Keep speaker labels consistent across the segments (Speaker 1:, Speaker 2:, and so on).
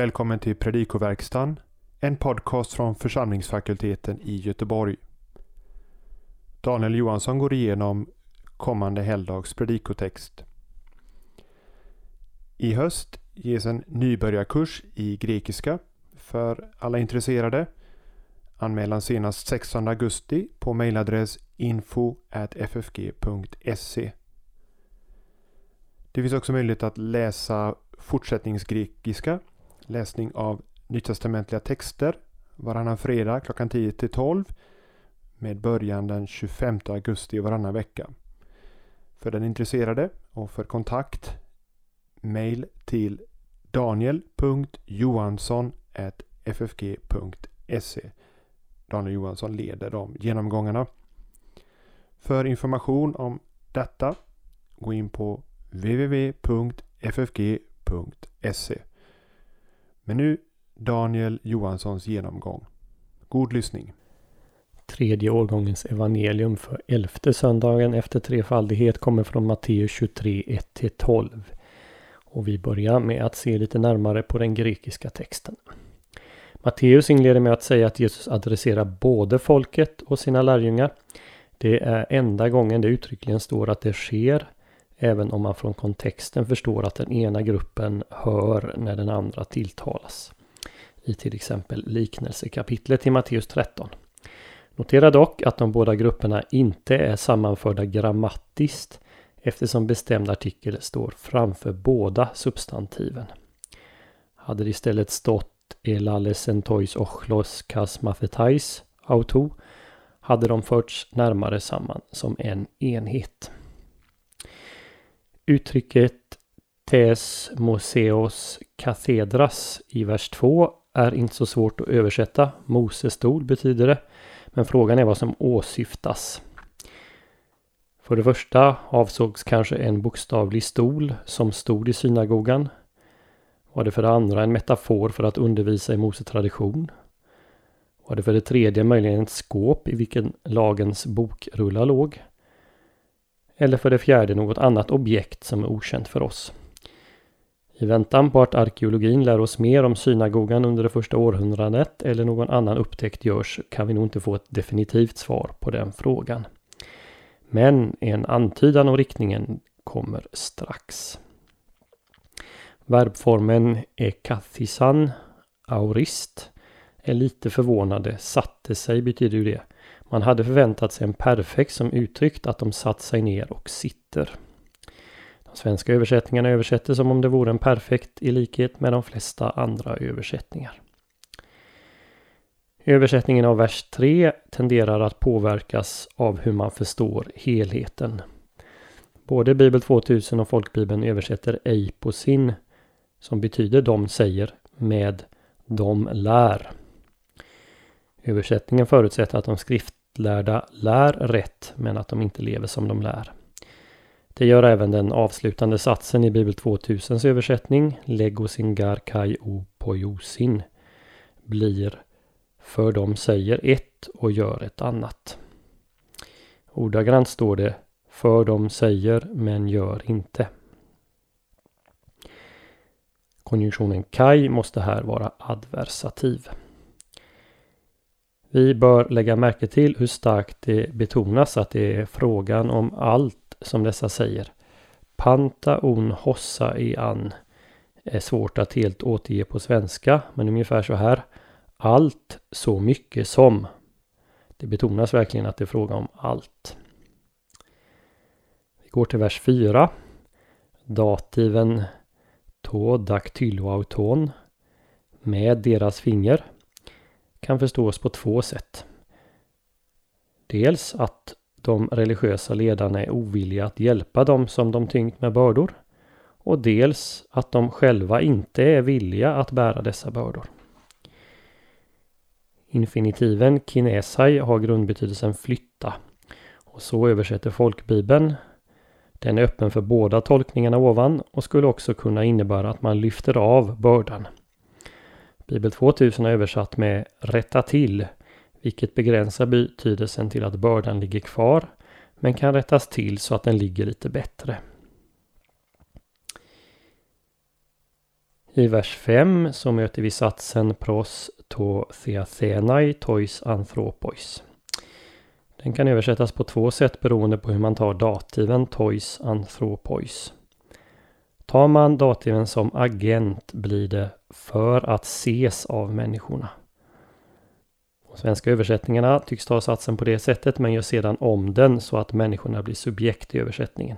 Speaker 1: välkommen till Predikoverkstan, en podcast från församlingsfakulteten i Göteborg. Daniel Johansson går igenom kommande helgdags predikotext. I höst ges en nybörjarkurs i grekiska för alla intresserade. Anmälan senast 16 augusti på mejladress info.ffg.se. Det finns också möjlighet att läsa fortsättningsgrekiska, läsning av nytestamentliga texter varannan fredag klockan 10 till 12 med början den 25 augusti varannan vecka. För den intresserade och för kontakt mail till daniel.johansson.ffg.se Daniel Johansson leder de genomgångarna. För information om detta gå in på www.ffg.se men nu Daniel Johanssons genomgång. God lyssning.
Speaker 2: Tredje årgångens evangelium för elfte söndagen efter trefaldighet kommer från Matteus 23, 1-12. Och vi börjar med att se lite närmare på den grekiska texten. Matteus inleder med att säga att Jesus adresserar både folket och sina lärjungar. Det är enda gången det uttryckligen står att det sker, även om man från kontexten förstår att den ena gruppen hör när den andra tilltalas. I till exempel liknelsekapitlet i Matteus 13. Notera dock att de båda grupperna inte är sammanförda grammatiskt eftersom bestämd artikel står framför båda substantiven. Hade det istället stått ”elalesentois ochlos kasmafetais auto hade de förts närmare samman som en enhet. Uttrycket tes moseos cathedras i vers 2 är inte så svårt att översätta. Mosestol betyder det. Men frågan är vad som åsyftas. För det första avsågs kanske en bokstavlig stol som stod i synagogan. Var det för det andra en metafor för att undervisa i Mose tradition? Var det för det tredje möjligen ett skåp i vilken lagens bokrulla låg? Eller för det fjärde något annat objekt som är okänt för oss? I väntan på att arkeologin lär oss mer om synagogan under det första århundradet eller någon annan upptäckt görs kan vi nog inte få ett definitivt svar på den frågan. Men en antydan om riktningen kommer strax. Verbformen ekathisan, aurist, är lite förvånade. Satte sig betyder ju det. Man hade förväntat sig en perfekt som uttryckt att de satt sig ner och sitter. De svenska översättningarna översätter som om det vore en perfekt i likhet med de flesta andra översättningar. Översättningen av vers 3 tenderar att påverkas av hur man förstår helheten. Både Bibel 2000 och Folkbibeln översätter ej på sin, som betyder de säger, med de lär. Översättningen förutsätter att de Lärda lär rätt men att de inte lever som de lär. Det gör även den avslutande satsen i Bibel 2000s översättning, Legosingar kai o pojosin, blir för de säger ett och gör ett annat. Ordagrant står det För de säger men gör inte. Konjunktionen kai måste här vara adversativ. Vi bör lägga märke till hur starkt det betonas att det är frågan om allt som dessa säger. Panta on, hossa i an är svårt att helt återge på svenska, men ungefär så här. Allt så mycket som. Det betonas verkligen att det är fråga om allt. Vi går till vers 4. Dativen to dactyloauton med deras finger kan förstås på två sätt. Dels att de religiösa ledarna är ovilliga att hjälpa dem som de tyngt med bördor och dels att de själva inte är villiga att bära dessa bördor. Infinitiven kinesai har grundbetydelsen flytta och så översätter folkbibeln. Den är öppen för båda tolkningarna ovan och skulle också kunna innebära att man lyfter av bördan. Bibel 2000 är översatt med rätta till vilket begränsar betydelsen till att bördan ligger kvar men kan rättas till så att den ligger lite bättre. I vers 5 så möter vi satsen pros to theathenai tois anthropois. Den kan översättas på två sätt beroende på hur man tar dativen tois anthropois. Tar man dativen som agent blir det för att ses av människorna. De svenska översättningarna tycks ta satsen på det sättet men gör sedan om den så att människorna blir subjekt i översättningen.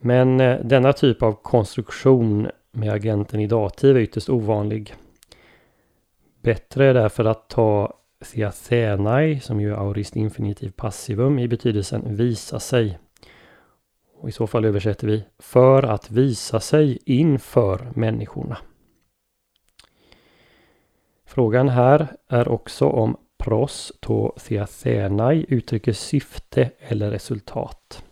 Speaker 2: Men eh, denna typ av konstruktion med agenten i dativ är ytterst ovanlig. Bättre är därför att ta theathenai, som ju är aurist infinitiv passivum, i betydelsen visa sig. Och I så fall översätter vi för att visa sig inför människorna. Frågan här är också om pros to theathenai uttrycker syfte eller resultat.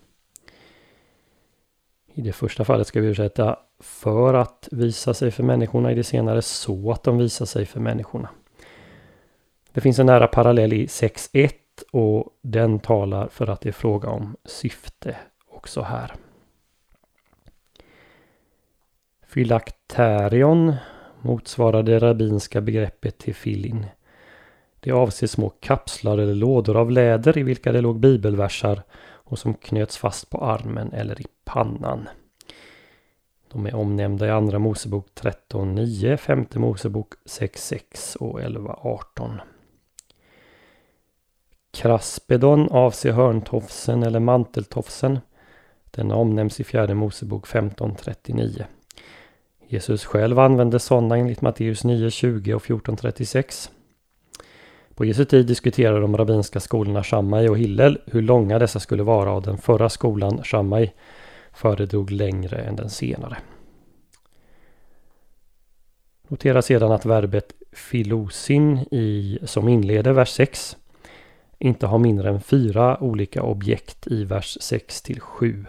Speaker 2: I det första fallet ska vi översätta för att visa sig för människorna, i det senare så att de visar sig för människorna. Det finns en nära parallell i 6.1 och den talar för att det är fråga om syfte också här. Filakterion motsvarar det rabbinska begreppet till filin. Det avser små kapslar eller lådor av läder i vilka det låg bibelversar och som knöts fast på armen eller i pannan. De är omnämnda i Andra Mosebok 13.9, Femte Mosebok 6.6 och 11.18. Kraspedon avser hörntofsen eller manteltofsen. Den omnämns i Fjärde Mosebok 15.39. Jesus själv använde sådana enligt Matteus 9.20 och 14.36. På Jesu tid diskuterade de rabbinska skolorna Shammai och Hillel hur långa dessa skulle vara och den förra skolan, Shammai, föredrog längre än den senare. Notera sedan att verbet filosin i, som inleder vers 6 inte har mindre än fyra olika objekt i vers 6 till 7.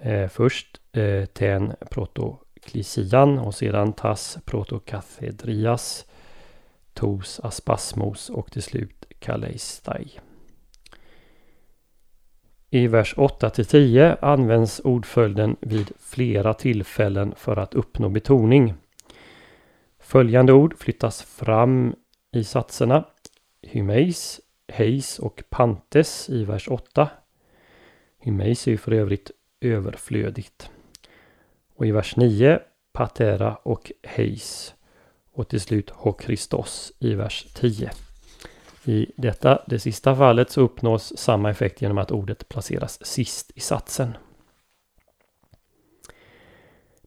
Speaker 2: Eh, först eh, ten protoklisian och sedan tas protokathedrias tos aspasmos och till slut kaleistai. I vers 8 10 används ordföljden vid flera tillfällen för att uppnå betoning. Följande ord flyttas fram i satserna. Hymeis, heis och pantes i vers 8. Hymeis är ju för övrigt överflödigt. Och i vers 9 patera och heis. Och till slut Hokristos i vers 10. I detta, det sista fallet, så uppnås samma effekt genom att ordet placeras sist i satsen.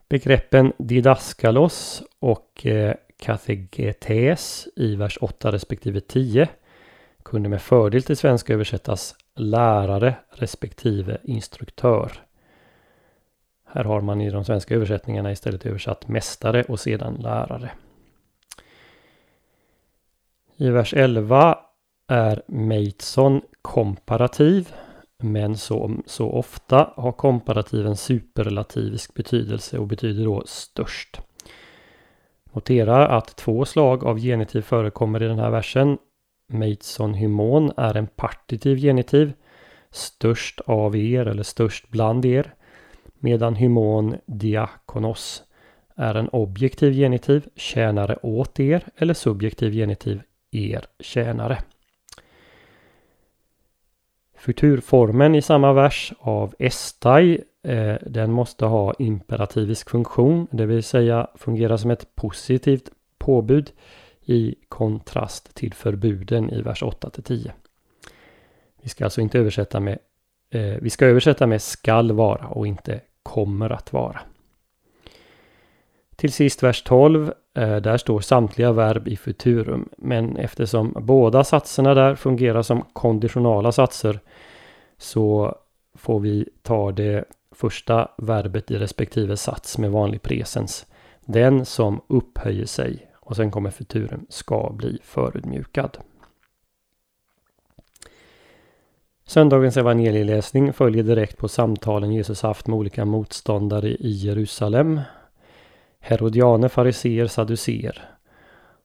Speaker 2: Begreppen didaskalos och eh, kategetes i vers 8 respektive 10 kunde med fördel till svenska översättas lärare respektive instruktör. Här har man i de svenska översättningarna istället översatt mästare och sedan lärare. I vers 11 är Mateson komparativ. Men som så ofta har komparativen superlativisk betydelse och betyder då störst. Notera att två slag av genitiv förekommer i den här versen. Mateson hymon är en partitiv genitiv. Störst av er eller störst bland er. Medan hymon diakonos är en objektiv genitiv, tjänare åt er eller subjektiv genitiv, er tjänare. Futurformen i samma vers av estai eh, den måste ha imperativisk funktion, det vill säga fungera som ett positivt påbud i kontrast till förbuden i vers 8 10. Vi ska alltså inte översätta med eh, Vi ska översätta med skall vara och inte kommer att vara. Till sist vers 12. Eh, där står samtliga verb i futurum. Men eftersom båda satserna där fungerar som konditionala satser så får vi ta det första verbet i respektive sats med vanlig presens. Den som upphöjer sig och sen kommer futurum ska bli förödmjukad. Söndagens evangelieläsning följer direkt på samtalen Jesus haft med olika motståndare i Jerusalem. Herodianer, fariseer, saduceer.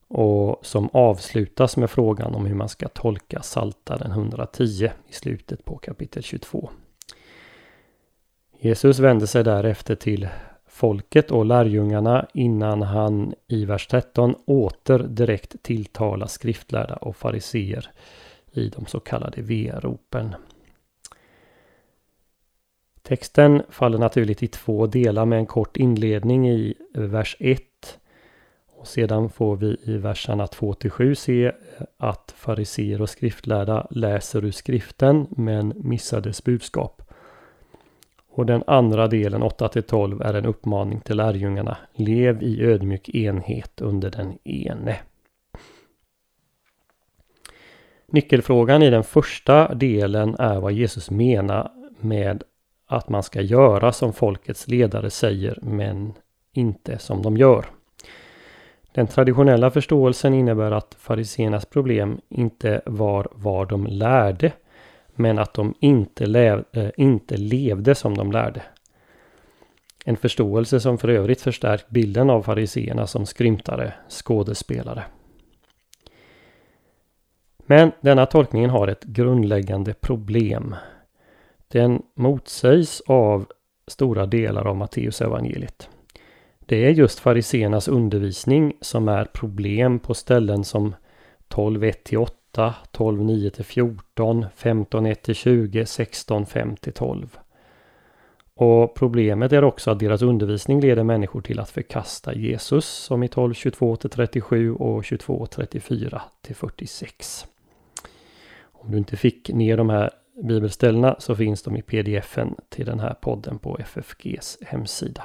Speaker 2: Och som avslutas med frågan om hur man ska tolka Saltaren 110 i slutet på kapitel 22. Jesus vände sig därefter till folket och lärjungarna innan han i vers 13 åter direkt tilltalar skriftlärda och fariseer i de så kallade V-ropen. Texten faller naturligt i två delar med en kort inledning i vers 1. Och sedan får vi i verserna 2 till 7 se att fariseer och skriftlärda läser ur skriften men missar dess budskap. Och den andra delen 8 till 12 är en uppmaning till lärjungarna. Lev i ödmjuk enhet under den ene. Nyckelfrågan i den första delen är vad Jesus menar med att man ska göra som folkets ledare säger men inte som de gör. Den traditionella förståelsen innebär att fariseernas problem inte var vad de lärde men att de inte, lev, äh, eh, inte levde som de lärde. En förståelse som för övrigt förstärkt bilden av fariseerna som skrymtare, skådespelare. Men denna tolkningen har ett grundläggande problem. Den motsägs av stora delar av Matteus evangeliet. Det är just fariseernas undervisning som är problem på ställen som 12.1-8 8, 12, 9-14, 15 1-20, 16, 5-12. Och problemet är också att deras undervisning leder människor till att förkasta Jesus som i 12 22-37 och 22-34-46. Om du inte fick ner de här bibelställena så finns de i pdfen till den här podden på FFGs hemsida.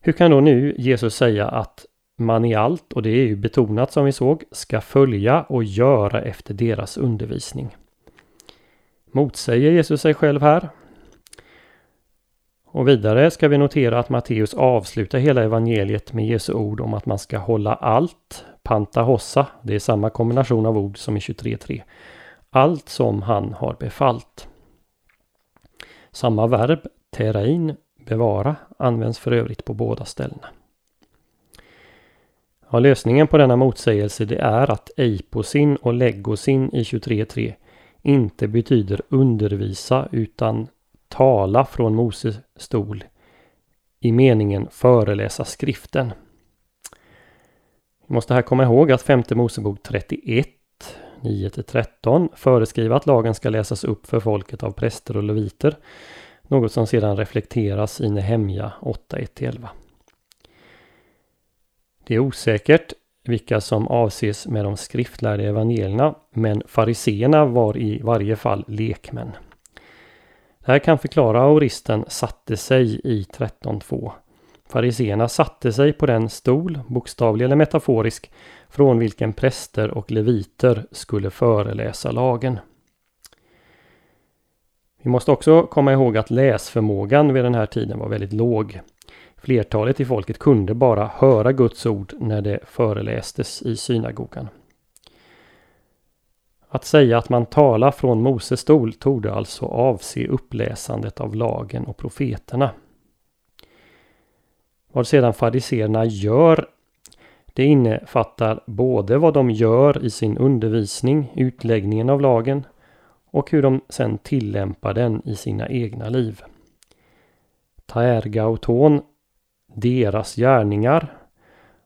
Speaker 2: Hur kan då nu Jesus säga att man i allt, och det är ju betonat som vi såg, ska följa och göra efter deras undervisning. Motsäger Jesus sig själv här? Och vidare ska vi notera att Matteus avslutar hela evangeliet med Jesu ord om att man ska hålla allt, panta hossa, det är samma kombination av ord som i 23.3. Allt som han har befallt. Samma verb, terain, bevara, används för övrigt på båda ställena. Ja, lösningen på denna motsägelse det är att eiposin och legosin i 23.3 inte betyder undervisa utan tala från Moses stol i meningen föreläsa skriften. Vi måste här komma ihåg att femte Mosebok 31 9-13 föreskriver att lagen ska läsas upp för folket av präster och leviter. Något som sedan reflekteras i Nehemja 8-11. Det är osäkert vilka som avses med de skriftlärda evangelierna, men fariseerna var i varje fall lekmän. Det här kan förklara aoristen satte sig i 13.2. Fariseerna satte sig på den stol, bokstavlig eller metaforisk, från vilken präster och leviter skulle föreläsa lagen. Vi måste också komma ihåg att läsförmågan vid den här tiden var väldigt låg. Flertalet i folket kunde bara höra Guds ord när det förelästes i synagogan. Att säga att man talar från Moses stol torde alltså avse uppläsandet av lagen och profeterna. Vad sedan fariseerna gör det innefattar både vad de gör i sin undervisning, utläggningen av lagen och hur de sedan tillämpar den i sina egna liv. Taergauton deras gärningar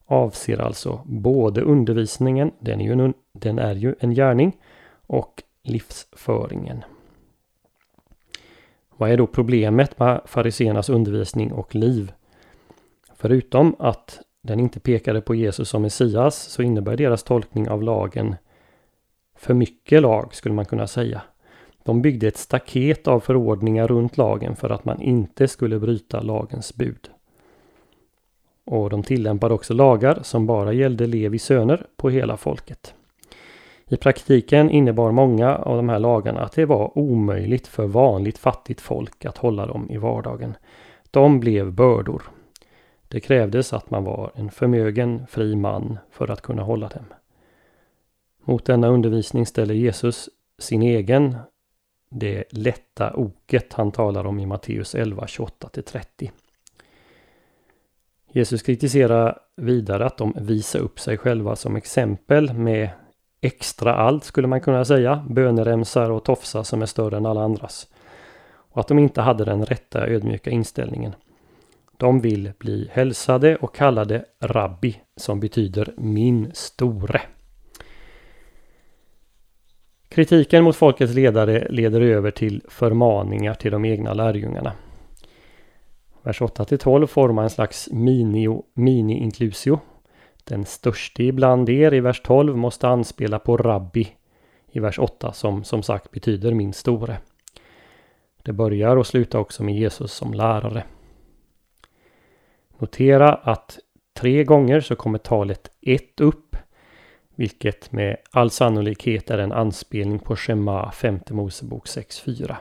Speaker 2: avser alltså både undervisningen, den är ju en, den är ju en gärning, och livsföringen. Vad är då problemet med fariseernas undervisning och liv? Förutom att den inte pekade på Jesus som Messias så innebär deras tolkning av lagen för mycket lag skulle man kunna säga. De byggde ett staket av förordningar runt lagen för att man inte skulle bryta lagens bud. Och de tillämpade också lagar som bara gällde Levi söner på hela folket. I praktiken innebar många av de här lagarna att det var omöjligt för vanligt fattigt folk att hålla dem i vardagen. De blev bördor. Det krävdes att man var en förmögen, fri man för att kunna hålla dem. Mot denna undervisning ställer Jesus sin egen, det lätta oket han talar om i Matteus 11, 28-30. Jesus kritiserar vidare att de visar upp sig själva som exempel med extra allt skulle man kunna säga, böneremsar och tofsar som är större än alla andras. Och att de inte hade den rätta ödmjuka inställningen. De vill bli hälsade och kallade rabbi som betyder min store. Kritiken mot folkets ledare leder över till förmaningar till de egna lärjungarna. Vers 8 12 formar en slags mini-inklusio. Den störste ibland er i vers 12 måste anspela på rabbi i vers 8 som som sagt betyder min store. Det börjar och slutar också med Jesus som lärare. Notera att tre gånger så kommer talet 1 upp vilket med all sannolikhet är en anspelning på Shema 5 Mosebok 6.4.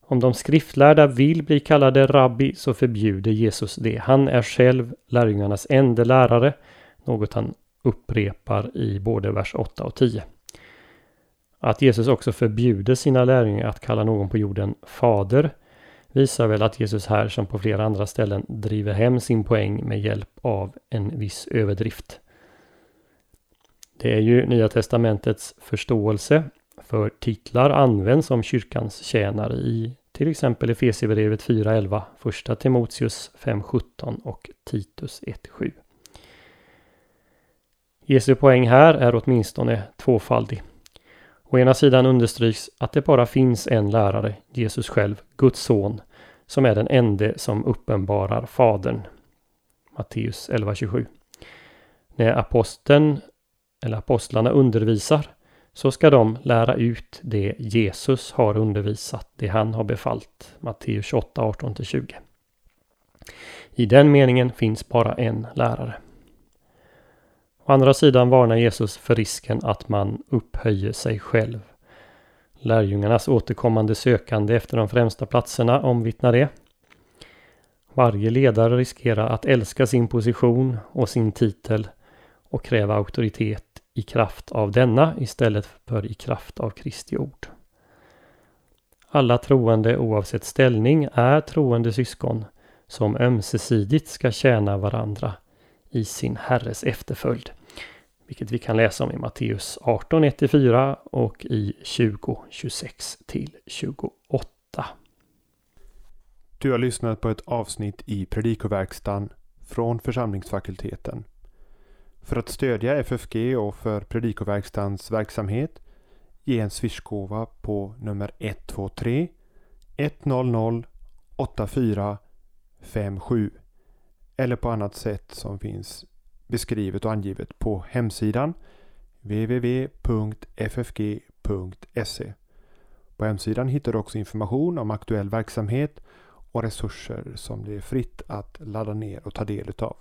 Speaker 2: Om de skriftlärda vill bli kallade rabbi så förbjuder Jesus det. Han är själv lärjungarnas enda lärare, något han upprepar i både vers 8 och 10. Att Jesus också förbjuder sina lärjungar att kalla någon på jorden fader visar väl att Jesus här som på flera andra ställen driver hem sin poäng med hjälp av en viss överdrift. Det är ju Nya Testamentets förståelse för titlar används som kyrkans tjänare i till exempel Efesierbrevet 4.11, Första Timoteus 5.17 och Titus 1.7. Jesu poäng här är åtminstone tvåfaldig. Å ena sidan understryks att det bara finns en lärare, Jesus själv, Guds son, som är den ende som uppenbarar Fadern. Matteus 11.27. När aposteln eller apostlarna undervisar så ska de lära ut det Jesus har undervisat, det han har befallt. Matteus 28, 18-20. I den meningen finns bara en lärare. Å andra sidan varnar Jesus för risken att man upphöjer sig själv. Lärjungarnas återkommande sökande efter de främsta platserna omvittnar det. Varje ledare riskerar att älska sin position och sin titel och kräva auktoritet i kraft av denna istället för i kraft av Kristi ord. Alla troende oavsett ställning är troende syskon som ömsesidigt ska tjäna varandra i sin Herres efterföljd. Vilket vi kan läsa om i Matteus 18, 1-4 och i 20, 26 28.
Speaker 1: Du har lyssnat på ett avsnitt i Predikoverkstan från församlingsfakulteten. För att stödja FFG och för Predikoverkstans verksamhet ge en swishgåva på nummer 123 100 84 57 eller på annat sätt som finns beskrivet och angivet på hemsidan www.ffg.se. På hemsidan hittar du också information om aktuell verksamhet och resurser som det är fritt att ladda ner och ta del utav.